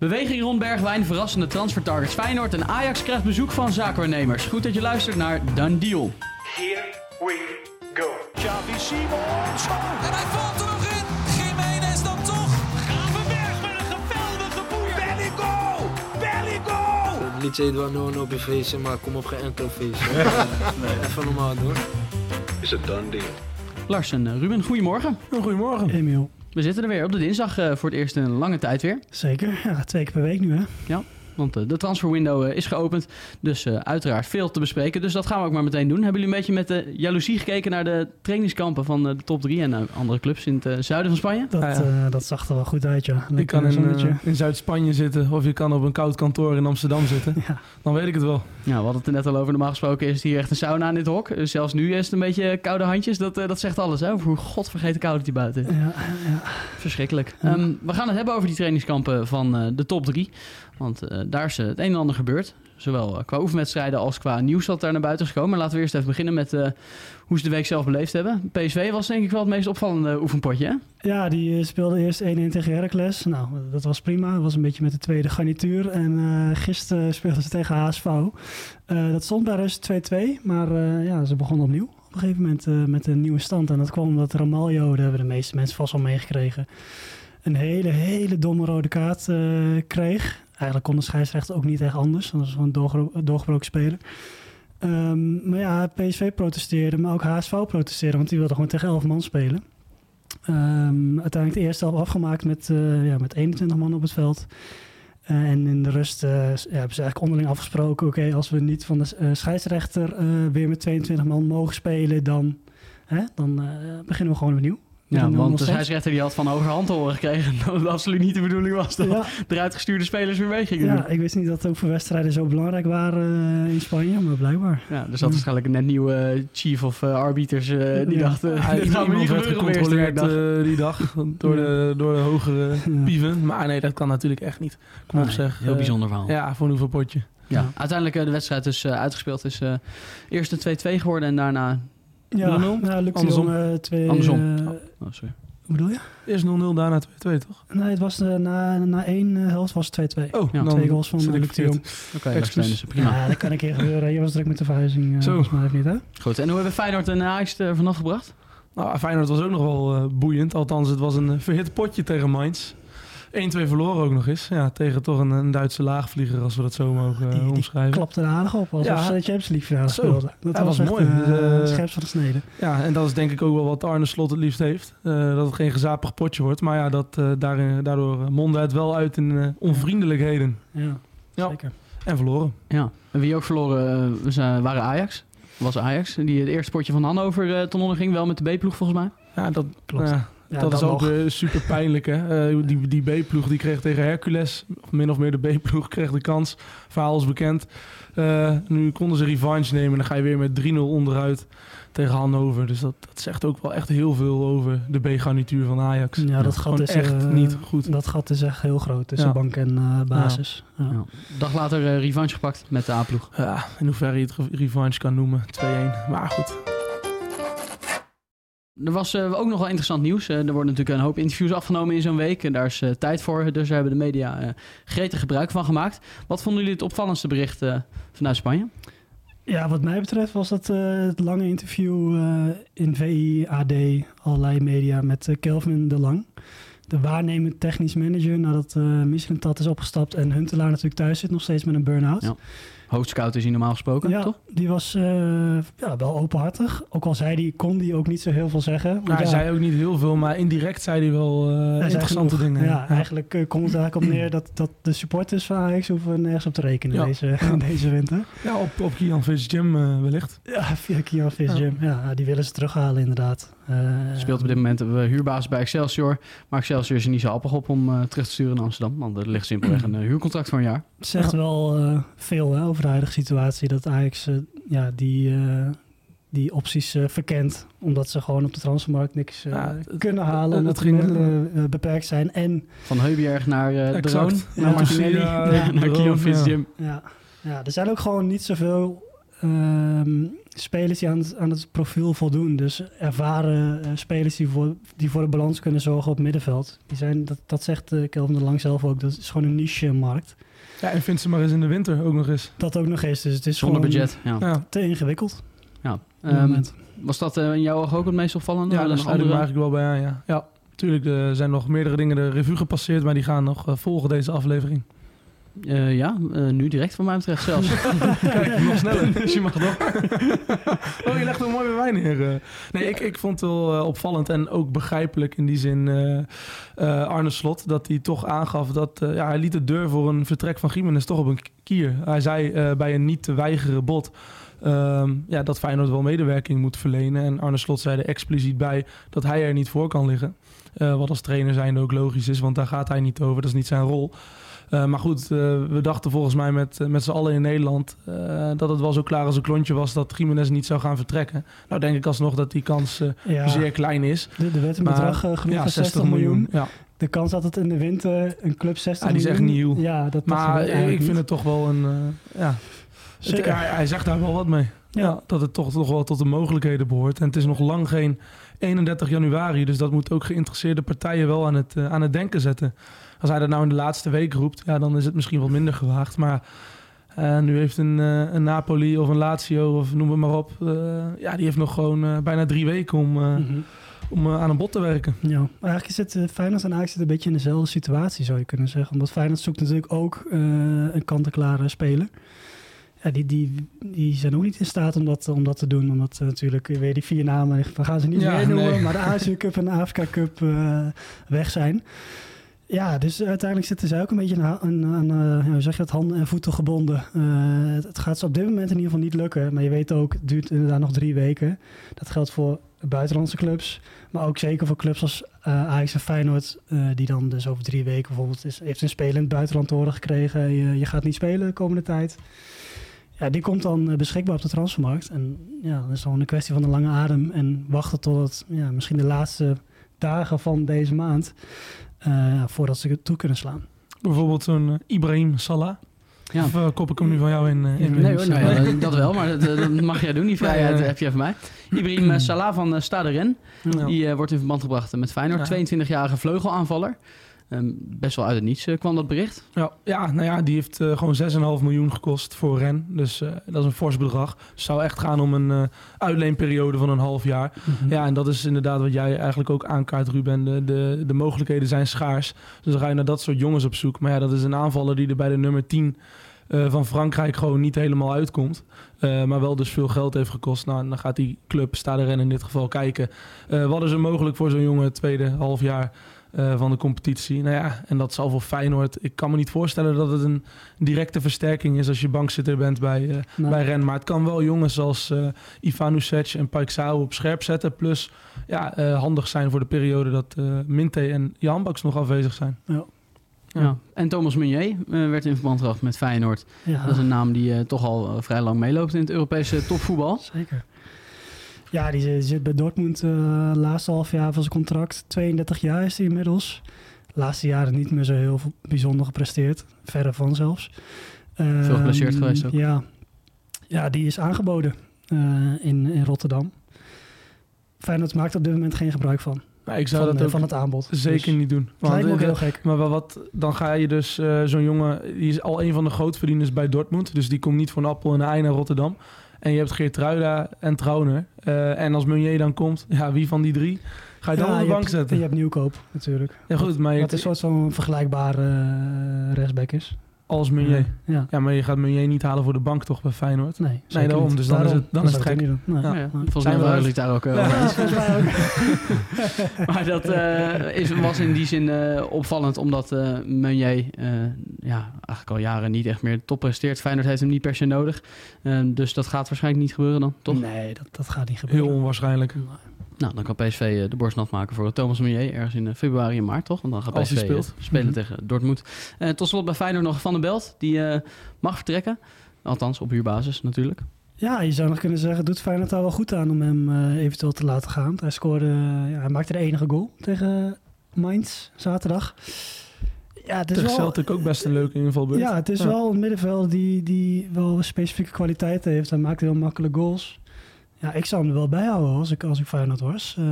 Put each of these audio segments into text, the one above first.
Beweging rond Bergwijn, verrassende transfertargets Feyenoord en Ajax krijgt bezoek van zaakwaarnemers. Goed dat je luistert naar Done Deal. Here we go. Xavi Simons. En hij valt er nog in. Jiménez dan toch. Gravenberg met een geweldige boer. Belly goal. Belly goal. Het liedje heet wel no op je feestje, maar kom op geen enkel feestje. Even normaal doen. Is het done deal? Lars en eh, Ruben, goedemorgen. Goedemorgen. Emiel. We zitten er weer op de dinsdag eh, voor het eerst in een lange tijd weer. Zeker. Ja, twee keer per week nu, hè? Want eh, de transferwindow eh, is geopend. Dus eh, uiteraard veel te bespreken. Dus dat gaan we ook maar meteen doen. Hebben jullie een beetje met de jaloezie gekeken naar de trainingskampen van de top 3 en andere clubs in het zuiden van Spanje? Dat, ja. eh, dat zag er wel goed uit, ja. Je kan in, Zuid-Spanje zitten of je kan op een koud kantoor in Amsterdam zitten. Ja. Dan weet ik het wel. Ja, we hadden het er net al over. Normaal gesproken is het hier echt een sauna in dit hok. Zelfs nu is het een beetje koude handjes. Dat, dat zegt alles, hè? Over hoe godvergeten koud het hier buiten is. Ja, ja. Verschrikkelijk. Ja. Ehm, we gaan het hebben over die trainingskampen van eh, de top 3. Want eh, daar is eh, het een en ander gebeurd. Zowel eh, qua oefenwedstrijden als qua nieuws dat daar naar buiten is gekomen. Maar laten we eerst even beginnen met eh, hoe ze de week zelf beleefd hebben. PSV was denk ik wel het meest opvallende oefenpotje, ja, die speelde eerst 1-1 tegen Heracles. Nou, dat was prima. Dat was een beetje met de tweede garnituur. En eh, gisteren speelden ze tegen HSV. Dat stond bij rust 2-2. Maar ja, ze begonnen opnieuw. Op een gegeven moment met een nieuwe stand. En dat kwam omdat Ramaljo, daar hebben de meeste mensen vast wel meegekregen, een hele, hele domme rode kaart kreeg. Eigenlijk kon de scheidsrechter ook niet echt anders. Dat was gewoon een doorgero- doorgebroken speler. Ehm, maar ja, PSV protesteerde, maar ook HSV protesteerde, want die wilde gewoon tegen 11 man spelen. Ehm, uiteindelijk de eerste helft afgemaakt met, eh, ja, met 21 man op het veld. Eh, en in de rust eh, ja, hebben ze eigenlijk onderling afgesproken: oké, als we niet van de scheidsrechter weer met 22 man mogen spelen, dan, hè, dan beginnen we gewoon opnieuw. Ja, want de 0-0 stand. scheidsrechter die had van hogerhand te horen gekregen dat het absoluut niet de bedoeling was dat Ja, de uitgestuurde spelers weer mee gingen doen. ja, ik wist niet dat oefenwedstrijden zo belangrijk waren eh, in Spanje, maar blijkbaar. Ja, er zat waarschijnlijk een net nieuwe eh, chief of eh, arbiters die Ja. dacht, eh, Hij- dit gaat me niet gebeuren gecontroleerd eh, die dag door de, door de hogere Ja. pieven. Maar nee, dat kan natuurlijk echt niet. Kom op Nee, zeg. Heel bijzonder verhaal. Ja, voor een hoeveel potje. Ja. Uiteindelijk uh, de wedstrijd dus uh, uitgespeeld is uh, eerst een 2-2 geworden en daarna 0-0. Ja, ja Luc de Andersom. Jong, uh, twee... Andersom. Uh, oh, oh, sorry. Hoe bedoel je? Eerst 0-0, daarna 2-2, toch? Nee, het was uh, na, na één helft was het 2-2. Oh, Ja, dan Twee goals van Luc de Jong. Oké, Excuus. dus prima. Ja, dat kan een keer gebeuren. Je was druk met de verhuizing. Uh, Zo. Volgens mij niet, hè? Goed, en hoe hebben Feyenoord en Ajax er vanaf gebracht? Nou, Feyenoord was ook nog wel uh, boeiend. Althans, het was een uh, verhit potje tegen Mainz. 1-2 verloren ook nog eens. Ja, tegen toch een, een Duitse laagvlieger, als we dat zo mogen uh, die, die omschrijven. klapte er aardig op, alsof Ja. de Champions League finale speelden. Dat Ja, was, mooi. uh, Dus, eh, scherp van de snede. Ja, en dat is denk ik ook wel wat Arne Slot het liefst heeft. Uh, dat het geen gezapig potje wordt. Maar ja, dat, uh, daarin, daardoor mondde het wel uit in uh, onvriendelijkheden. Ja, Ja. zeker. En verloren. Ja, en wie ook verloren uh, waren Ajax. Was Ajax, die het eerste potje van Hannover uh, ten onder ging, wel met de B-ploeg volgens mij. Ja, dat Klopt. Ja, dat is ook nog. super pijnlijk. Hè? Uh, die die B-ploeg die kreeg tegen Hercules, of min of meer de B-ploeg, kreeg de kans. Verhaal is bekend. Uh, nu konden ze revanche nemen en dan ga je weer met 3-0 onderuit tegen Hannover. Dus dat, dat zegt ook wel echt heel veel over de B-garnituur van Ajax. Ja, dat gat is echt eh, niet goed. Dat gat is echt heel groot tussen Ja. bank en uh, basis. Ja. Ja. Dag later uh, revanche gepakt met de A-ploeg. Ja, in hoeverre je het re- revanche kan noemen. 2-1. Maar goed. Er was uh, ook nog wel interessant nieuws. Uh, er worden natuurlijk een hoop interviews afgenomen in zo'n week. En daar is uh, tijd voor. Dus daar hebben de media gretig gebruik van gemaakt. Wat vonden jullie het opvallendste bericht vanuit Spanje? Ja, wat mij betreft was dat het lange interview in VI, AD, allerlei media met Kelvin de Lang. De waarnemend technisch manager nadat uh, Mislintat is opgestapt en Huntelaar natuurlijk thuis zit nog steeds met een burn-out. Ja. Hoofdscout is hij normaal gesproken, ja, toch? die was uh, ja, wel openhartig. Ook al zei die, kon hij ook niet zo heel veel zeggen. Nou, hij zei ook niet heel veel, maar indirect zei hij wel uh, hij interessante genoeg. dingen. Ja, eigenlijk uh, komt het eigenlijk op neer dat, dat de supporters van Ajax hoeven nergens op te rekenen Ja. deze, deze winter. Ja, op, op Kian Jam uh, wellicht. Ja, via Kian Jam. Ja. ja, die willen ze terughalen inderdaad. Uh, Speelt op dit moment een huurbaas bij Excelsior. Maar Excelsior is er niet zo appig op om uh, terug te sturen naar Amsterdam. Want er ligt simpelweg een uh, huurcontract voor een jaar. Het zegt wel uh, veel hè, over de huidige situatie dat Ajax uh, ja, die, uh, die opties uh, verkent. Omdat ze gewoon op de transfermarkt niks uh, ja, het, kunnen halen. Omdat de middelen uh, beperkt zijn. En Van Heubjerg naar uh, Exact. Droon, Ja, naar Martinelli, ja, naar Droon, Kion ja. Jim. Ja. ja, er zijn ook gewoon niet zoveel ehm, spelers die aan het, aan het profiel voldoen. Dus ervaren eh, spelers die voor, die voor de balans kunnen zorgen op middenveld. Die zijn, dat, dat zegt eh, Kelvin de Lang zelf ook. Dat is gewoon een niche-markt. Ja, en vind ze maar eens in de winter ook nog eens. Dat ook nog eens. Dus het is Zonder gewoon budget. Ja. Ja, te ingewikkeld. Ja. Ehm, was dat eh, in jouw oog ook het meest opvallende? ja daar nog sluit ik me andere- eigenlijk wel bij aan, ja. Ja, natuurlijk er zijn nog meerdere dingen de revue gepasseerd, maar die gaan nog eh, volgen deze aflevering. Eh, ja, eh, nu direct van mij betreft zelfs. Kijk, nog sneller. Dus je mag nog. oh, je legt een mooi bij mij neer. eh. Nee, ik, ik vond het wel opvallend en ook begrijpelijk in die zin eh, eh, Arne Slot... dat hij toch aangaf dat eh, ja, hij liet de deur voor een vertrek van Gimenez toch op een kier. Hij zei eh, bij een niet te weigeren bod... ehm, ja, dat Feyenoord wel medewerking moet verlenen. En Arne Slot zei er expliciet bij dat hij er niet voor kan liggen. Eh, wat als trainer zijnde ook logisch is, want daar gaat hij niet over. Dat is niet zijn rol. Eh, maar goed, eh, we dachten volgens mij met, met z'n allen in Nederland eh, dat het wel zo klaar als een klontje was dat Jiménez niet zou gaan vertrekken. Nou denk ik alsnog dat die kans eh, Ja, zeer klein is. er er werd een bedrag uh, genoeg Ja, van 60 miljoen. Ja. De kans dat het in de winter een club 60 Ja, die is echt nieuw. Ja, dat, Maar ik vind het toch wel een... eh, ja. Het- hij, hij zegt daar wel wat mee. Ja. Ja. dat het toch, toch wel tot de mogelijkheden behoort. En het is nog lang geen 31 januari. Dus dat moet ook geïnteresseerde partijen wel aan het, eh, aan het denken zetten. Als hij dat nou in de laatste week roept, ja, dan is het misschien wat minder gewaagd. Maar eh, nu heeft een, eh, een Napoli of een Lazio of noem het maar op. eh, ja, die heeft nog gewoon bijna drie weken om, eh, Mhm. om aan een bod te werken. Ja, maar eigenlijk zit uh, Feyenoord en Ajax een beetje in dezelfde situatie, zou je kunnen zeggen. Omdat Feyenoord zoekt natuurlijk ook uh, een kant-en-klare speler. Ja, die, die, die zijn ook niet in staat om dat, om dat te doen. Omdat uh, natuurlijk weer die vier namen, we gaan ze niet Ja, meer noemen, nee. maar de Azië Cup en de Afrika Cup uh, weg zijn. Ja, dus uiteindelijk zitten zij ook een beetje aan, uh, hoe zeg je dat, handen en voeten gebonden. Uh, het, gaat ze op dit moment in ieder geval niet lukken. Maar je weet ook, het duurt inderdaad nog drie weken. Dat geldt voor buitenlandse clubs. Maar ook zeker voor clubs als uh, Ajax en Feyenoord. Die dan dus over drie weken bijvoorbeeld heeft een speler in het buitenland te horen gekregen. Je, je gaat niet spelen de komende tijd. Ja, die komt dan beschikbaar op de transfermarkt. En ja, dat is gewoon een kwestie van een lange adem. En wachten tot het ja, misschien de laatste dagen van deze maand. Uh, voordat ze het toe kunnen slaan. Bijvoorbeeld zo'n uh, Ibrahim Salah. Ja. Of uh, kop ik hem nu van jou in? In nee hoor, nou ja, dat wel, maar dat, dat, mag jij doen. Die vrijheid heb je van mij. Ibrahim Salah van uh, Stade Rennes. Ja. Die wordt in verband gebracht met Feyenoord. Ja. 22-jarige vleugelaanvaller. Um, best wel uit het niets kwam dat bericht. Ja, ja, nou ja, die heeft gewoon 6,5 miljoen gekost voor Ren. Dus dat is een fors bedrag. Het zou echt gaan om een uitleenperiode van een half jaar. Mhm. Ja, en dat is inderdaad wat jij eigenlijk ook aankaart, Ruben. De, de, de mogelijkheden zijn schaars. Dus dan ga je naar dat soort jongens op zoek. Maar ja, dat is een aanvaller die er bij de nummer 10 uh, van Frankrijk gewoon niet helemaal uitkomt. Uh, maar wel dus veel geld heeft gekost. Nou, dan gaat die club, Stade Rennes in dit geval, kijken. Uh, wat is er mogelijk voor zo'n jongen het tweede half jaar uh, van de competitie? Nou ja, en dat zal voor Feyenoord... Ik kan me niet voorstellen dat het een directe versterking is... als je bankzitter bent bij, uh, nee. bij Rennes. Maar het kan wel jongens als uh, Ivan Usec en Paixão op scherp zetten. Plus ja, uh, handig zijn voor de periode dat uh, Minte en Jan Baks nog afwezig zijn. Ja. Ja. ja. En Thomas Meunier uh, werd in verband gebracht met Feyenoord. Ja. Dat is een naam die uh, toch al uh, vrij lang meeloopt in het Europese topvoetbal. Zeker. Ja, die, zit bij Dortmund uh, laatste half jaar van zijn contract. 32 jaar is hij inmiddels. De laatste jaren niet meer zo heel bijzonder gepresteerd. Verre van zelfs. Veel geblesseerd um, geweest ook. Ja. ja, die is aangeboden uh, in, in Rotterdam. Feyenoord maakt op dit moment geen gebruik van. Nou, ik zou van, dat ook van het aanbod. zeker Dus niet doen. Want, lijkt me ook heel gek. Maar wat, dan ga je dus uh, zo'n jongen, die is al een van de grootverdieners bij Dortmund. Dus die komt niet voor een appel en een ei naar Rotterdam. En je hebt Geertruida en Trauner. Uh, en als Meunier dan komt, ja, wie van die drie ga je dan ja, op de bank hebt, zetten? Je hebt Nieuwkoop natuurlijk. Ja, goed, maar je Wat een soort van vergelijkbare uh, rechtsback is. Als Meunier. Ja, ja. ja, maar je gaat Meunier niet halen voor de bank toch bij Feyenoord? Nee, nee daarom. Niet. Dus dan daarom. is het, dan is het gek. Nee, ja. Ja, volgens Zijn mij we waren jullie daar ook ook. maar dat uh, is, was in die zin uh, opvallend, omdat uh, Meunier ja, eigenlijk al jaren niet echt meer top presteert. Feyenoord heeft hem niet per se nodig. dus dat gaat waarschijnlijk niet gebeuren dan, toch? Nee, dat, dat gaat niet gebeuren. Heel onwaarschijnlijk. Nou, dan kan PSV de borst nat maken voor Thomas Meunier ergens in februari en maart, toch? Want dan gaat PSV speelt. spelen Mhm. tegen Dortmund. tot slot bij Feyenoord nog Van der Belt, die mag vertrekken. Althans, op huurbasis natuurlijk. Ja, je zou nog kunnen zeggen, doet Feyenoord daar wel goed aan om hem uh, eventueel te laten gaan. Hij scoorde, uh, ja, hij maakte de enige goal tegen Mainz zaterdag. Ja, het is Tegen wel, Celtic ook best een leuke invalbeurt. ja, het is Ja. wel een middenveld die, die wel specifieke kwaliteiten heeft. Hij maakt heel makkelijk goals. Ja, ik zou hem er wel bijhouden als ik, als ik Feyenoord was. Eh,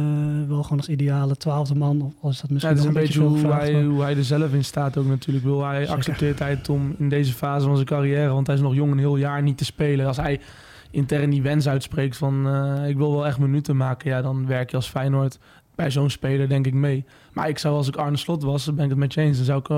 wel gewoon als ideale twaalfde man. Of als dat Ja, misschien het is een beetje veel hoe hij, hoe hij er zelf in staat ook natuurlijk. Wil hij Zeker. accepteert hij het om in deze fase van zijn carrière, want hij is nog jong een heel jaar niet te spelen. Als hij intern die wens uitspreekt van eh, ik wil wel echt minuten maken, ja, dan werk je als Feyenoord bij zo'n speler denk ik mee. Maar ik zou als ik Arne Slot was, dan ben ik het met je eens, dan zou ik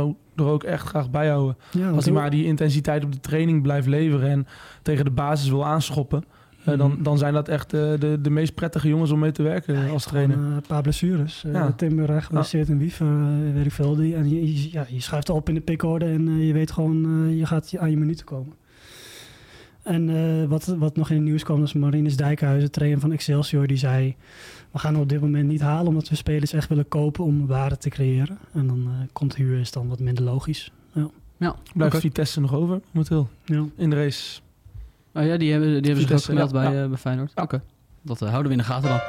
er ook echt graag bij houden. Ja, Als hij maar die intensiteit op de training blijft leveren en tegen de basis wil aanschoppen, eh, dan, Mhm. dan zijn dat echt eh, de, de meest prettige jongens om mee te werken Ja, als trainer. eh, een paar blessures. Uh, Ja. Timber geblesseerd en Wiever, eh, weet ik veel. Die, en je, ja, je schuift op in de pickorde en je weet gewoon, eh, je gaat aan je minuten komen. En eh, wat, wat nog in het nieuws kwam, was Marinus Dijkhuizen, trainer van Excelsior, die zei... We gaan op dit moment niet halen omdat we spelers echt willen kopen om waarde te creëren. En dan eh, komt huur is dan wat minder logisch. Blijft Oké. Vitesse nog over, momenteel, Ja. in de race. Oh ja, die hebben, die hebben zich ook gemeld bij, ja. eh, bij Feyenoord. Oké, dat eh, houden we in de gaten dan.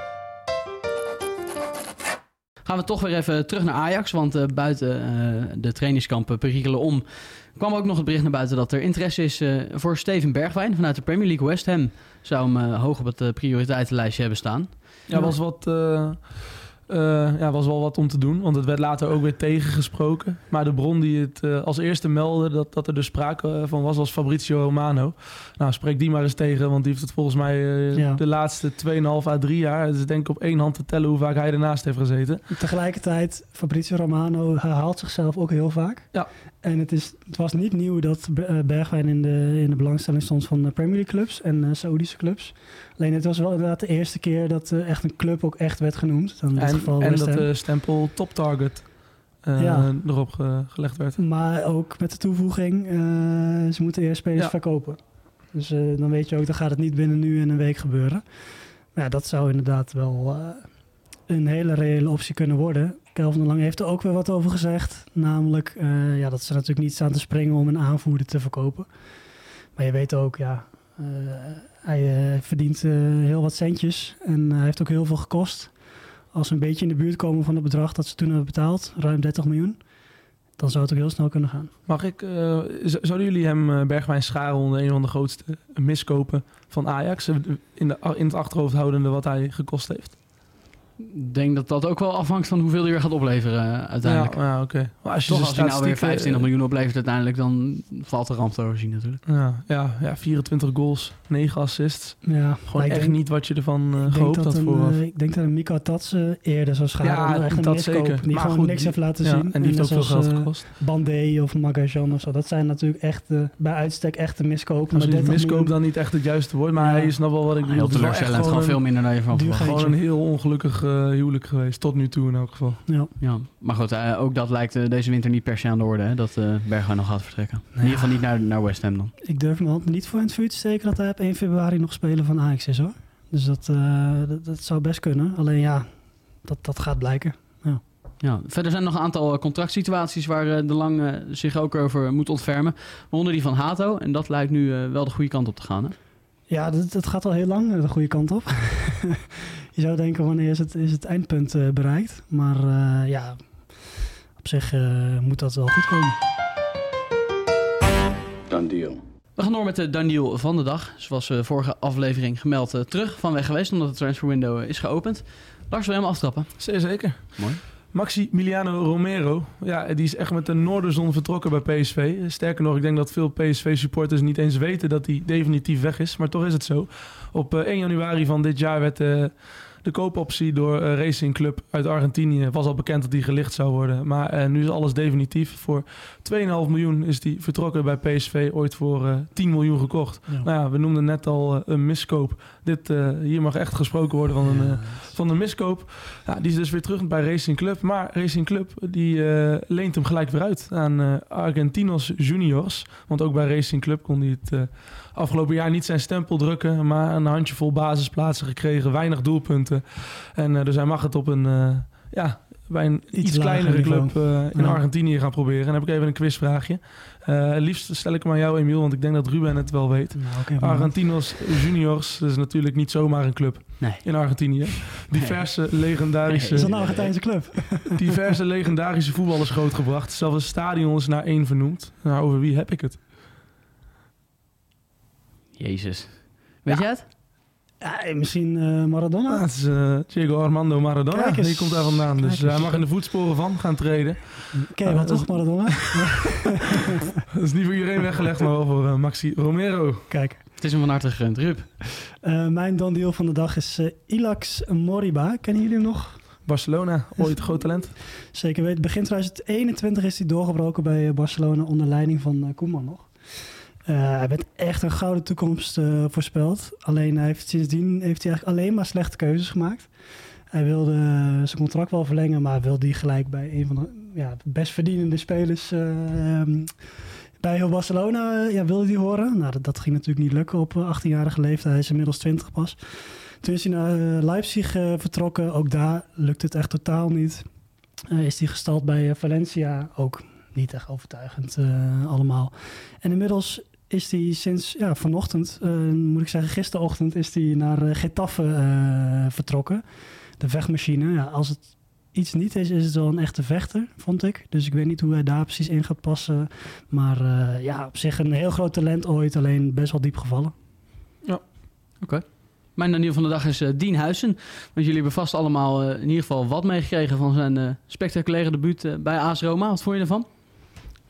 Gaan we toch weer even terug naar Ajax, want eh, buiten de trainingskampen perikelen om... kwam ook nog het bericht naar buiten dat er interesse is voor Steven Bergwijn vanuit de Premier League. West Ham zou hem hoog op het prioriteitenlijstje hebben staan. Ja, was, wat, eh, ja, was wel wat om te doen, want het werd later ook weer tegengesproken. Maar de bron die het eh, als eerste meldde dat, dat er dus sprake eh, van was, was Fabrizio Romano. Nou, spreek die maar eens tegen, want die heeft het volgens mij Ja. de laatste 2,5 à 3 jaar. Het is denk ik op één hand te tellen hoe vaak hij ernaast heeft gezeten. Tegelijkertijd, Fabrizio Romano herhaalt zichzelf ook heel vaak. Ja. En het, is, het was niet nieuw dat eh, Bergwijn in de, in de belangstelling stond van de Premier League clubs en eh Saoedische clubs. Alleen het was wel inderdaad de eerste keer dat eh, echt een club ook echt werd genoemd. Dan in dit En, geval en dat de stempel top target Ja. erop ge- gelegd werd. Maar ook met de toevoeging, ze moeten eerst spelers Ja. verkopen. Dus dan weet je ook, dan gaat het niet binnen nu en een week gebeuren. Maar ja, dat zou inderdaad wel een hele reële optie kunnen worden. Kelvin de Lang heeft er ook weer wat over gezegd. Namelijk eh, ja, dat ze natuurlijk niet staan te springen om een aanvoerder te verkopen. Maar je weet ook, ja, eh, hij eh, verdient heel wat centjes. En hij heeft ook heel veel gekost. Als ze een beetje in de buurt komen van het bedrag dat ze toen hebben betaald, ruim 30 miljoen, dan zou het ook heel snel kunnen gaan. Mag ik, z- zouden jullie hem Bergwijn scharen onder een van de grootste miskopen van Ajax? In, de, in het achterhoofd houdende wat hij gekost heeft? Ik denk dat dat ook wel afhangt van hoeveel hij weer gaat opleveren eh, uiteindelijk. Ja, ja oké. Maar als je Toch, als hij nou weer statistieken- 25 miljoen oplevert uiteindelijk, dan valt de ramp te overzien natuurlijk. Ja, ja, ja, 24 goals, 9 assists. Ja, Gewoon echt denk- niet wat je ervan eh, gehoopt dat had een, vooraf. eh, ik denk dat een Mika Tats eh, eerder zou scharen. Ja, om echt dat zeker. Die Maar gewoon goed, niks heeft laten ja, zien. en die heeft ook veel geld gekost. Bandé of Magajan of zo. Dat zijn natuurlijk echt eh, bij uitstek echte miskopen. Maar 30 miskoop dan niet echt het juiste woord, maar Ja. hij is nog wel wat ik bedoel. Heel Het is wel echt teleurstellend, gewoon veel minder dan je van. Gewoon een heel ongelukkig eh, huwelijk geweest, tot nu toe in elk geval. Ja. Ja, maar goed, eh, ook dat lijkt eh, deze winter niet per se aan de orde, hè, dat eh Bergwijn nog gaat vertrekken. In ieder geval niet naar, naar West Ham dan. Ik durf hand niet voor in het vuur te steken dat hij op 1 februari nog speler van Ajax is hoor. Dus dat, eh, dat, dat zou best kunnen. Alleen ja, dat, dat gaat blijken. Ja, verder zijn er nog een aantal eh, contractsituaties waar eh, de Lang eh, zich ook over moet ontfermen. Waaronder die van Hato. En dat lijkt nu eh, wel de goede kant op te gaan. Hè? Ja, dat, dat gaat al heel lang eh, de goede kant op. je zou denken, wanneer is het, is het eindpunt eh, bereikt? Maar eh, ja, op zich eh, moet dat wel goed komen. Done deal. We gaan door met de Daniel van de dag. Zoals we vorige aflevering gemeld terug van weg geweest. Omdat de transfer window is geopend. Lars wil je hem aftrappen. Zeer zeker. Mooi. Maximiliano Romero, ja, die is echt met de noorderzon vertrokken bij PSV. Sterker nog, ik denk dat veel PSV-supporters niet eens weten dat hij definitief weg is. Maar toch is het zo. Op eh, 1 januari van dit jaar werd eh, de koopoptie door eh, Racing Club uit Argentinië... was al bekend dat die gelicht zou worden. Maar eh, nu is alles definitief. Voor 2,5 miljoen is die vertrokken bij PSV. Ooit voor eh 10 miljoen gekocht. Ja. Nou ja, we noemden net al eh, een miskoop. Dit, eh, hier mag echt gesproken worden van een... eh, van de miskoop. Ja, die is dus weer terug bij Racing Club. Maar Racing Club die eh, leent hem gelijk weer uit aan eh, Argentinos Juniors. Want ook bij Racing Club kon hij het eh, afgelopen jaar niet zijn stempel drukken. Maar een handjevol basisplaatsen gekregen, weinig doelpunten. En eh, dus hij mag het op een, eh, ja, bij een iets, kleinere club eh, in. Argentinië gaan proberen. En dan heb ik even een quizvraagje. Liefst stel ik hem aan jou, Emiel, want ik denk dat Ruben het wel weet. Nou, Argentinos Juniors, dat is natuurlijk niet zomaar een club Nee. in Argentinië. Diverse legendarische, Is dat nou een Argentijnse club? diverse legendarische voetballers grootgebracht. Zelfs het stadion is naar één vernoemd. Nou, over wie heb ik het? Jezus. Weet jij het? Ja, misschien eh, Maradona? Ah, het is eh, Diego Armando Maradona. Kijk eens. Die komt daar vandaan. Kijk Dus hij mag in de voetsporen van gaan treden. Ken je wel toch, Maradona? Dat is niet voor iedereen weggelegd, maar wel voor eh, Maxi Romero. Kijk. Het is hem van harte gegund. Rup. Eh, mijn dan deal van de dag is eh, Ilax Moriba. Kennen jullie hem nog? Barcelona, ooit groot talent. Zeker weten. Begin 2021 is hij doorgebroken bij eh, Barcelona onder leiding van eh, Koeman nog. Eh, hij werd echt een gouden toekomst eh, voorspeld. Alleen hij heeft, sindsdien heeft hij eigenlijk alleen maar slechte keuzes gemaakt. Hij wilde eh, zijn contract wel verlengen, maar wilde die gelijk bij een van de ja, best verdienende spelers eh, ehm, bij heel Barcelona ja, wilde die horen. Nou, dat, ging natuurlijk niet lukken op eh, 18-jarige leeftijd. Hij is inmiddels 20 pas. Toen is hij naar Leipzig vertrokken. Ook daar lukt het echt totaal niet. Is hij gestald bij Valencia. Ook niet echt overtuigend allemaal. En inmiddels is hij sinds ja, vanochtend, eh, moet ik zeggen gisterochtend, is hij naar eh, Getafe eh, vertrokken. De vechtmachine. Ja, als het iets niet is, is het wel een echte vechter, vond ik. Dus ik weet niet hoe hij daar precies in gaat passen. Maar eh, ja, op zich een heel groot talent ooit, alleen best wel diep gevallen. Mijn Daniel van de dag is Dien Huizen. Want jullie hebben vast allemaal eh, in ieder geval wat meegekregen van zijn spectaculaire debuut bij AS Roma. Wat vond je ervan?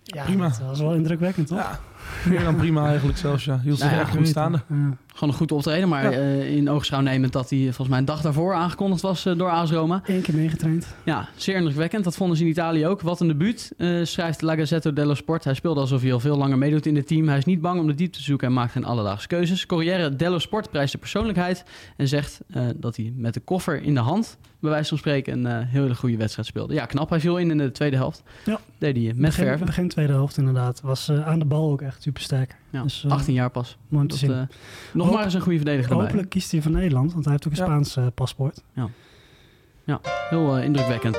Ja, Prima. Dat was wel indrukwekkend, toch? Ja, meer dan prima eigenlijk zelfs. Ja. Hield zich Nou echt goed staande. Gewoon een goed optreden, maar Ja. eh, in oogschouw nemend dat hij eh, volgens mij een dag daarvoor aangekondigd was eh, door AS Roma. Eén keer meegetraind. Ja, zeer indrukwekkend. Dat vonden ze in Italië ook. Wat een debuut, eh, schrijft La Gazzetta dello Sport. Hij speelde alsof hij al veel langer meedoet in het team. Hij is niet bang om de diepte te zoeken en maakt geen alledaagse keuzes. Corriere dello Sport prijst de persoonlijkheid en zegt dat hij met de koffer in de hand, bij wijze van spreken, een hele goede wedstrijd speelde. Ja, knap. Hij viel in in de tweede helft. Ja. Deed hij met begin, verven. begin tweede helft inderdaad. Was aan de bal ook echt super sterk. Ja, Dus, eh, 18 jaar pas. Mooi om te Dat, zien. eh, nog Hoop- maar eens een goede verdediger erbij. Hopelijk kiest hij voor Nederland, want hij heeft ook een Ja. Spaans eh, paspoort. Heel eh, indrukwekkend.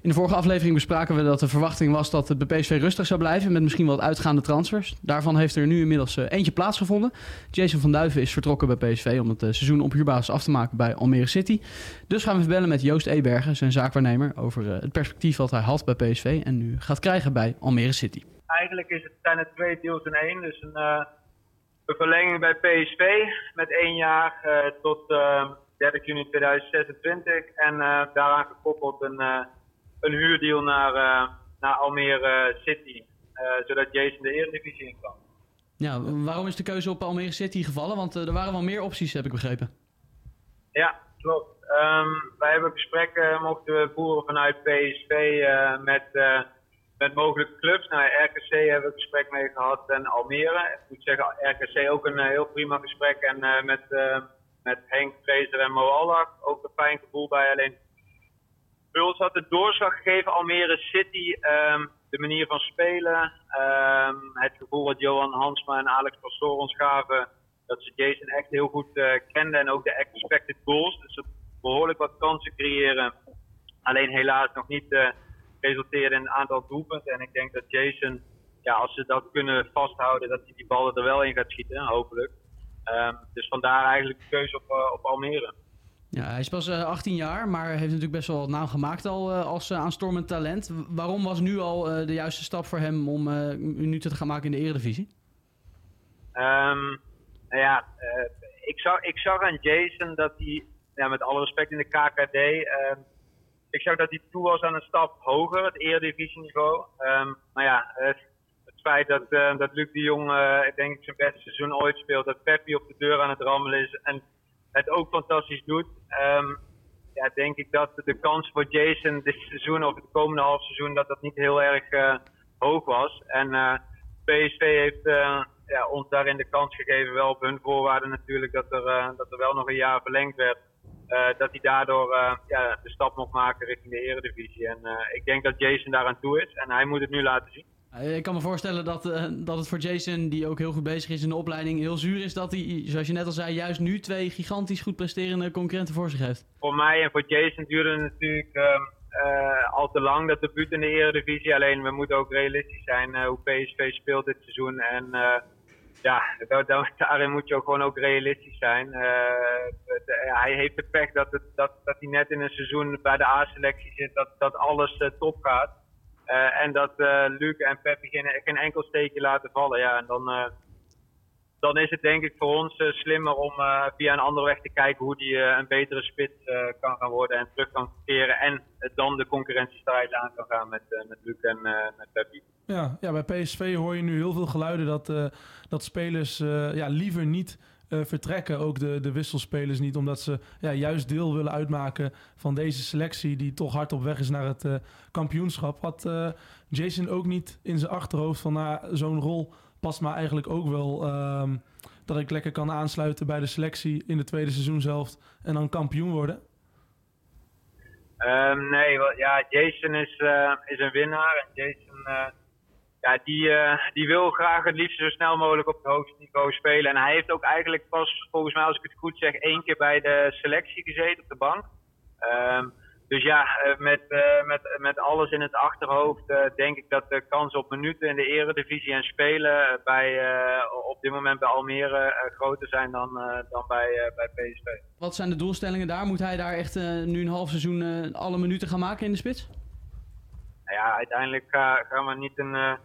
In de vorige aflevering bespraken we dat de verwachting was dat het bij PSV rustig zou blijven. Met misschien wat uitgaande transfers. Daarvan heeft er nu inmiddels eentje plaatsgevonden. Jason van Duiven is vertrokken bij PSV om het seizoen op huurbasis af te maken bij Almere City. Dus gaan we even bellen met Joost Ebergen, zijn zaakwaarnemer, over het perspectief wat hij had bij PSV en nu gaat krijgen bij Almere City. Eigenlijk is het, zijn het twee deals in één. Dus een, eh, een verlenging bij PSV met één jaar eh, tot eh 30 juni 2026. En eh, daaraan gekoppeld een, een huurdeal naar, naar Almere City. zodat Jason de Eredivisie in kan. Ja, waarom is de keuze op Almere City gevallen? Want er waren wel meer opties, heb ik begrepen. Ja, klopt. Ehm, wij hebben gesprekken, mochten we voeren vanuit PSV met, met mogelijke clubs. Nou, RKC hebben we een gesprek mee gehad en Almere. Ik moet zeggen, RKC ook een eh, heel prima gesprek. En eh, met, eh, met Henk Fraser en Mo ook een fijn gevoel bij. Alleen bij had het doorslag gegeven Almere City. ehm, de manier van spelen. ehm, het gevoel wat Johan Hansma en Alex Pastoor ons gaven dat ze Jason echt heel goed kenden. En ook de expected goals. Dus ze behoorlijk wat kansen creëren. Alleen helaas nog niet eh resulteerde in een aantal doelpunten. En ik denk dat Jason, ja, als ze dat kunnen vasthouden, dat hij die ballen er wel in gaat schieten, hopelijk. Ehm, dus vandaar eigenlijk de keuze op, eh, op Almere. Ja, hij is pas eh, 18 jaar, maar heeft natuurlijk best wel naam gemaakt al eh, als aanstormend talent. Waarom was nu al eh, de juiste stap voor hem om eh, minuten te gaan maken in de Eredivisie? Ehm, nou ja, eh, ik, zag, ik zag aan Jason dat hij, ja, met alle respect in de KKD, ehm, ik zag dat hij toe was aan een stap hoger, het eredivisieniveau. Ehm maar ja, het, feit dat, eh, dat Luc de Jong, eh, denk ik zijn beste seizoen ooit speelt, dat Peppi op de deur aan het rammelen is en het ook fantastisch doet. ehm, ja, denk ik dat de kans voor Jason dit seizoen of het komende half seizoen, dat dat niet heel erg eh, hoog was. En PSV heeft ja, ons daarin de kans gegeven, wel op hun voorwaarden natuurlijk, dat er, dat er wel nog een jaar verlengd werd. Eh, dat hij daardoor eh, ja, de stap mocht maken richting de Eredivisie. En eh, ik denk dat Jason daaraan toe is en hij moet het nu laten zien. Ik kan me voorstellen dat, dat het voor Jason, die ook heel goed bezig is in de opleiding, heel zuur is dat hij, zoals je net al zei, juist nu twee gigantisch goed presterende concurrenten voor zich heeft. voor mij en voor Jason duurde het natuurlijk ehm, eh, al te lang dat debuut in de Eredivisie. Alleen we moeten ook realistisch zijn hoe PSV speelt dit seizoen. En ja, da- da- daarin moet je ook gewoon ook realistisch zijn. Eh, de- hij heeft de pech dat, het, dat, dat hij net in een seizoen bij de A-selectie zit, dat, dat alles eh, top gaat. Eh, en dat eh Luc en Peppi geen, enkel steekje laten vallen. Ja, en dan, eh, dan is het denk ik voor ons eh, slimmer om eh, via een andere weg te kijken hoe die eh, een betere spits kan gaan worden en terug kan keren. En dan de concurrentiestrijd aan kan gaan met, met Luc en met Peppi. Ja, ja, bij PSV hoor je nu heel veel geluiden dat, dat spelers ja, liever niet vertrekken. Ook de, de wisselspelers niet, omdat ze ja, juist deel willen uitmaken van deze selectie die toch hard op weg is naar het kampioenschap. Had Jason ook niet in zijn achterhoofd van nou, zo'n rol past me eigenlijk ook wel. ehm, dat ik lekker kan aansluiten bij de selectie in de tweede seizoenshelft en dan kampioen worden. Ehm, nee, wel- ja, Jason is, eh, is een winnaar. En Jason eh, ja, die, eh, die wil graag het liefst zo snel mogelijk op het hoogste niveau spelen. En hij heeft ook eigenlijk pas, volgens mij als ik het goed zeg, één keer bij de selectie gezeten op de bank. Ehm, dus ja, eh, met, eh, met, met alles in het achterhoofd eh, denk ik dat de kans op minuten in de eredivisie en spelen bij, op dit moment bij Almere groter zijn dan, dan bij, bij PSV. Wat zijn de doelstellingen daar? Moet hij daar echt nu een half seizoen alle minuten gaan maken in de spits? Nou ja, uiteindelijk ga- gaan we niet een,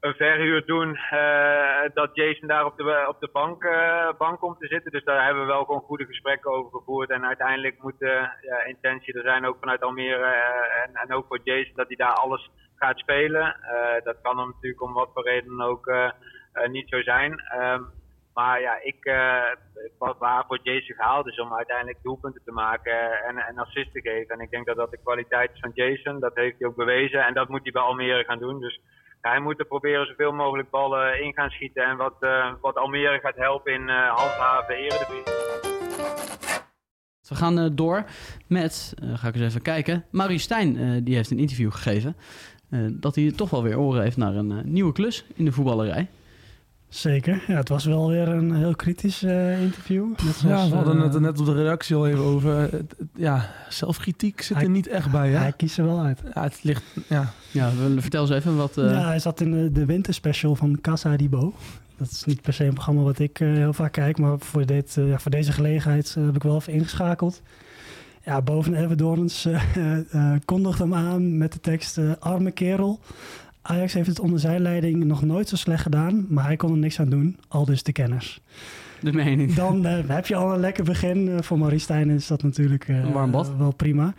een verhuur doen eh, dat Jason daar op de, op de bank, eh, bank komt te zitten. Dus daar hebben we wel gewoon goede gesprekken over gevoerd. En uiteindelijk moet de ja, intentie er zijn, ook vanuit Almere eh, en, en ook voor Jason, dat hij daar alles gaat spelen. Eh, dat kan hem natuurlijk om wat voor reden ook eh, eh, niet zo zijn. Ehm, maar ja, ik, eh, wat waar voor Jason gehaald is om uiteindelijk doelpunten te maken en, en assist te geven. En ik denk dat dat de kwaliteit is van Jason. Dat heeft hij ook bewezen en dat moet hij bij Almere gaan doen. Dus hij moet er proberen zoveel mogelijk ballen in gaan schieten. En wat, eh, wat Almere gaat helpen in eh handhaven Eredivisie. We gaan eh, door met, ga ik eens even kijken, Maurice Stijn die heeft een interview gegeven. dat hij toch wel weer oren heeft naar een nieuwe klus in de voetballerij. Zeker. Ja, het was wel weer een heel kritisch eh, interview. Net Ja, we hadden eh, het er net op de redactie al even over. Ja, zelfkritiek zit Hij- er niet echt bij, hè? Hij kiest er wel uit. Ja, het ligt... Ja, Ja, vertel eens even wat... eh, Ja, hij zat in de, de winterspecial van Casa di Bo. Dat is niet per se een programma wat ik eh, heel vaak kijk, maar voor, dit, ja, voor deze gelegenheid heb ik wel even ingeschakeld. Ja, boven Evan Dorens eh eh, kondigde hem aan met de tekst eh, arme kerel. Ajax heeft het onder zijn leiding nog nooit zo slecht gedaan, maar hij kon er niks aan doen, al dus de kenners. de mening. Dan eh, heb je al een lekker begin. Eh, voor Maurice Stijn is dat natuurlijk Een warm bad. wel prima.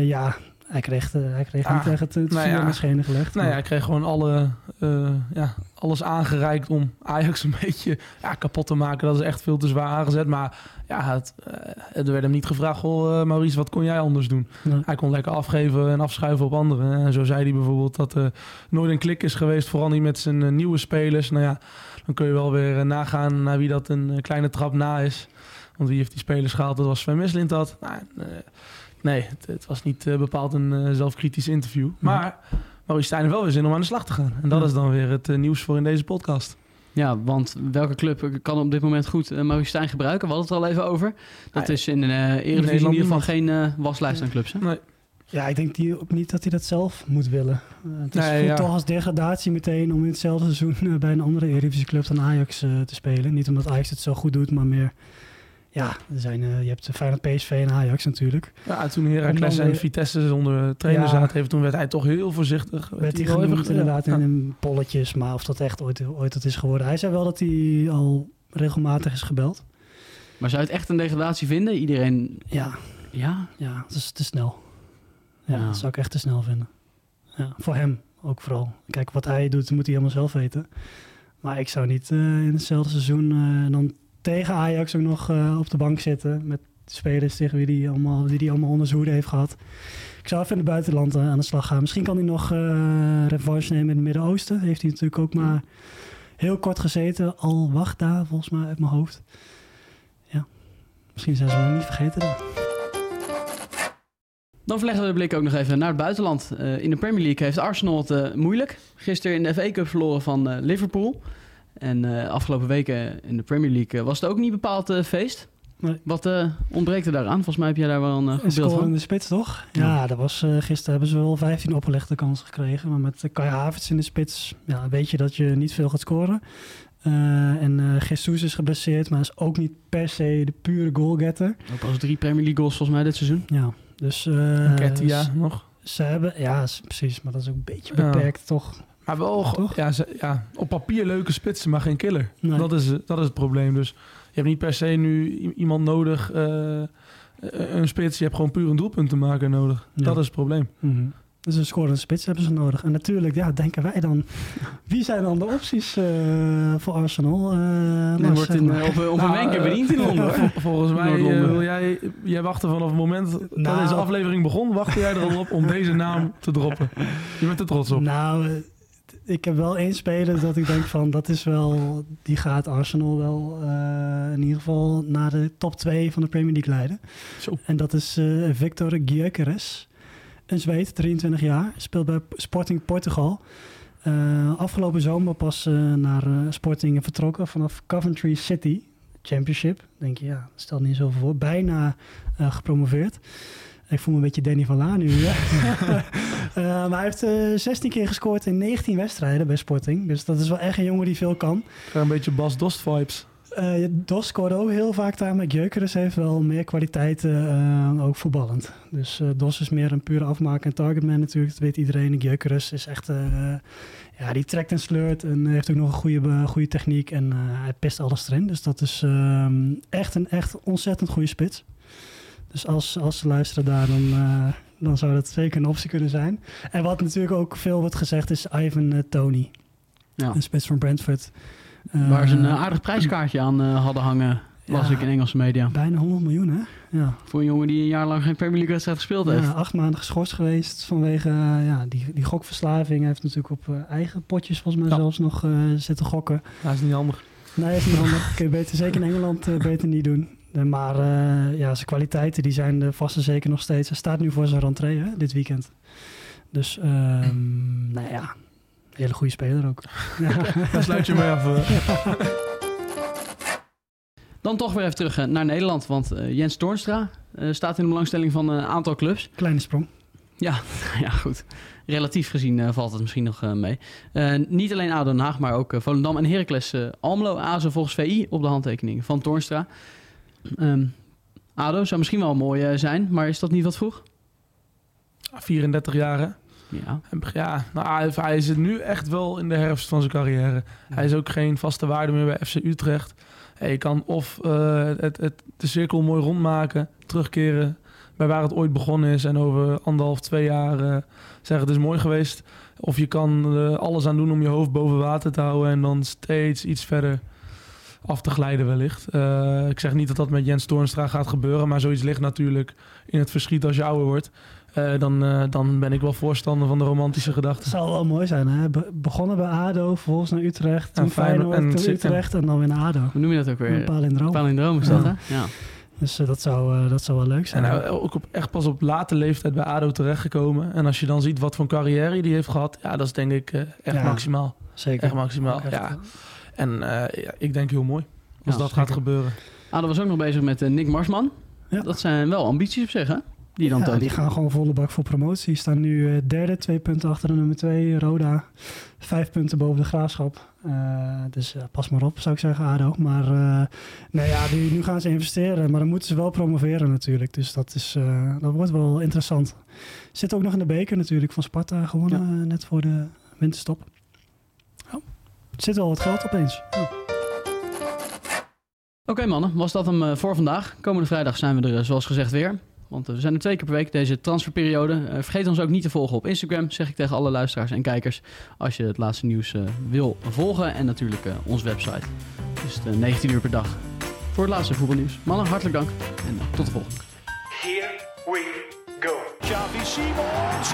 Ja, hij kreeg, eh, hij kreeg Ah, niet echt het, het nou ja. schenen gelegd. nou ja, maar- ik kreeg gewoon alle, eh, ja, alles aangereikt om Ajax een beetje ja, kapot te maken. Dat is echt veel te zwaar aangezet. Maar ja, het, eh, er werd hem niet gevraagd, eh, Maurice, wat kon jij anders doen? Nee. Hij kon lekker afgeven en afschuiven op anderen. En zo zei hij bijvoorbeeld dat er nooit een klik is geweest, vooral niet met zijn nieuwe spelers. Nou ja, dan kun je wel weer nagaan naar wie dat een kleine trap na is. Want wie heeft die spelers gehaald? Dat was Sven Mislint dat. Nou, nee, het, het was niet eh, bepaald een eh, zelfkritisch interview. Maar Maurice Stijn heeft wel weer zin om aan de slag te gaan. En dat Ja. is dan weer het eh, nieuws voor in deze podcast. Ja, want welke club kan op dit moment goed uh, Maurice Stijn gebruiken? We hadden het er al even over. Dat is in de uh, Eredivisie in, Nederland ieder geval geen uh, waslijst aan clubs. Hè? Nee. Ja, ik denk die ook niet dat hij dat zelf moet willen. Uh, het is Nee, ja. toch als degradatie meteen om in hetzelfde seizoen uh, bij een andere Eredivisie club dan Ajax uh, te spelen. Niet omdat Ajax het zo goed doet, maar meer... Ja, er zijn, uh, je hebt Feyenoord, PSV en Ajax natuurlijk. Ja, toen Heracles en weer- Vitesse zonder trainer Ja. zaten, heeft, toen werd hij toch heel voorzichtig. Werd hij wel even genoemd ge- inderdaad ja. in een polletjes, maar of dat echt ooit, ooit dat is geworden. Hij zei wel dat hij al regelmatig is gebeld. Maar zou je het echt een degradatie vinden? Iedereen... Ja, Ja? ja dat is te snel. Ja, Ja. dat zou ik echt te snel vinden. Ja, voor hem ook vooral. Kijk, wat hij doet, moet hij helemaal zelf weten. Maar ik zou niet eh, in hetzelfde seizoen eh, dan tegen Ajax ook nog eh, op de bank zitten. Met spelers wie die allemaal, die die allemaal onder zijn hoede heeft gehad. Ik zou even in het buitenland eh, aan de slag gaan. Misschien kan hij nog eh revanche nemen in het Midden-Oosten. Heeft hij natuurlijk ook maar heel kort gezeten. Al wacht daar volgens mij uit mijn hoofd. Ja, misschien zijn ze hem niet vergeten dan. Dan verleggen we de blik ook nog even naar het buitenland. In de Premier League heeft Arsenal het moeilijk. Gisteren in de FA Cup verloren van Liverpool. En eh, afgelopen weken in de Premier League eh, was het ook niet bepaald eh, feest. Nee. Wat ontbreekt er daaraan? Volgens mij heb jij daar wel een Een goed beeld score in de spits, toch? Ja, dat was, gisteren hebben ze wel 15 opgelegde kansen gekregen. Maar met Kai Havertz in de spits ja, weet je dat je niet veel gaat scoren. Uh, en uh, Jesus is geblesseerd, maar is ook niet per se de pure goalgetter. Ook pas drie Premier League goals volgens mij dit seizoen. Ja, dus... Uh, Ketia nog. Ze hebben, ja, precies, maar dat is ook een beetje beperkt, ja. toch? Maar wel, toch? Ja, ze, ja, op papier leuke spitsen, maar geen killer. Nee. Dat, is, dat is het probleem. Dus je hebt niet per se nu iemand nodig, uh, een spits. Je hebt gewoon puur een doelpunt te maken nodig. Ja. Dat is het probleem. -hmm. Dus een scorende spits hebben ze nodig. En natuurlijk, ja, denken wij dan... Wie zijn dan de opties uh, voor Arsenal? Uh, Die wordt in, op, op een wenker bediend in Londen. Vol, volgens mij uh, wil jij, jij wachten vanaf het moment dat nou, deze aflevering begon... wachtte jij er al op om deze naam te droppen. Je bent er trots op. Nou, ik heb wel één speler dat ik denk van... dat is wel... die gaat Arsenal wel uh, in ieder geval... naar de top 2 van de Premier League leiden. Zo. En dat is uh, Victor Gyökeres. Een Zweed, 23 jaar, speelt bij Sporting Portugal. Uh, afgelopen zomer pas naar Sporting vertrokken vanaf Coventry City Championship. Denk je, ja, stelt niet zoveel voor. Bijna gepromoveerd. Ik voel me een beetje Danny van Laan nu. maar hij heeft 16 keer gescoord in 19 wedstrijden bij Sporting. Dus dat is wel echt een jongen die veel kan. Een beetje Bas Dost vibes. Uh, Dos scoorde ook heel vaak daar, maar Gyökeres heeft wel meer kwaliteiten, ook voetballend. Dus Dos is meer een pure afmaker en targetman natuurlijk, dat weet iedereen. Gyökeres is echt, ja, die trekt en sleurt en heeft ook nog een goede, goede techniek en hij pist alles erin. Dus dat is ehm, echt een echt ontzettend goede spits. Dus als, als ze luisteren daar, dan, dan zou dat zeker een optie kunnen zijn. En wat natuurlijk ook veel wordt gezegd is Ivan Tony, ja. een spits van Brentford. Uh, Waar ze een uh, aardig prijskaartje aan uh, hadden hangen, las ja, ik in Engelse media. Bijna 100 miljoen, hè? Ja. Voor een jongen die een jaar lang geen Premier League wedstrijd gespeeld heeft. Ja, acht maanden geschorst geweest vanwege ja, die, die gokverslaving. Hij heeft natuurlijk op eigen potjes volgens mij ja. zelfs nog zitten gokken. Dat is niet handig. Nee, is niet handig. Kun je beter, zeker in Engeland beter niet doen. Maar ja, zijn kwaliteiten die zijn er vast en zeker nog steeds. Hij staat nu voor zijn rentree hè, dit weekend. Dus, um, nou ja, hele goede speler ook. Daar sluit je af. Uh. Dan toch weer even terug uh, naar Nederland. Want uh, Jens Toornstra staat in de belangstelling van een aantal clubs. Kleine sprong. Ja, ja goed. Relatief gezien valt het misschien nog mee. niet alleen ADO Den Haag, maar ook Volendam en Heracles Almelo azen volgens VI op de handtekening van Toornstra. Um, ADO zou misschien wel mooi zijn, maar is dat niet wat vroeg? 34 jaar hè? Ja. ja, nou, hij is nu echt wel in de herfst van zijn carrière. Ja. Hij is ook geen vaste waarde meer bij FC Utrecht. Hij kan of uh, het, het, de cirkel mooi rondmaken, terugkeren bij waar het ooit begonnen is en over anderhalf, twee jaar uh, zeggen het is mooi geweest. Of je kan uh, alles aan doen om je hoofd boven water te houden en dan steeds iets verder af te glijden wellicht. Uh, ik zeg niet dat dat met Jens Toornstra gaat gebeuren, maar zoiets ligt natuurlijk in het verschiet als je ouder wordt. Uh, dan, uh, dan ben ik wel voorstander van de romantische gedachte. Het zou wel mooi zijn, hè? Be begonnen bij ADO, vervolgens naar Utrecht, toen Feyenoord, en toen Utrecht en dan weer naar ADO. Hoe noem je dat ook weer? Een palindroom. Palindroom is dat, ja. hè? Ja. Dus uh, dat, zou, dat zou wel leuk zijn. En hij ook op, echt pas op late leeftijd bij ADO terechtgekomen. En als je dan ziet wat voor carrière die heeft gehad, ja, dat is denk ik echt ja, maximaal. Zeker. Echt maximaal, echt, ja. En ja, ik denk heel mooi als dat zeker. gaat gebeuren. ADO was ook nog bezig met Nick Marsman. Dat zijn wel ambities op zich, hè? Die, dan ja, die gaan gewoon volle bak voor promotie. Staan nu uh, derde, twee punten achter de nummer twee, Roda. Vijf punten boven de graafschap. Uh, dus uh, pas maar op, zou ik zeggen, ADO. Maar nou ja, die, nu gaan ze investeren. Maar dan moeten ze wel promoveren natuurlijk. Dus dat, is, dat wordt wel interessant. Zit ook nog in de beker natuurlijk van Sparta gewonnen. Ja. net voor de winterstop. Zit wel wat geld opeens. Oh. Oké okay, mannen, was dat hem voor vandaag. Komende vrijdag zijn we er zoals gezegd weer. Want we zijn er twee keer per week deze transferperiode. Vergeet ons ook niet te volgen op Instagram, zeg ik tegen alle luisteraars en kijkers. Als je het laatste nieuws wil volgen. En natuurlijk onze website. Dus het 19 uur per dag voor het laatste voetbalnieuws. Mannen, hartelijk dank en tot de volgende. Here we go. Xavi Simons.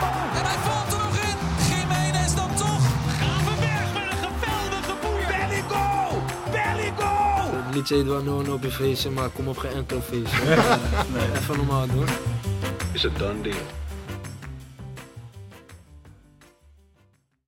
Goal. Het liedje Edouard op je feestje, maar kom op geen enkel feestje. nee. Even normaal doen. Is a done deal.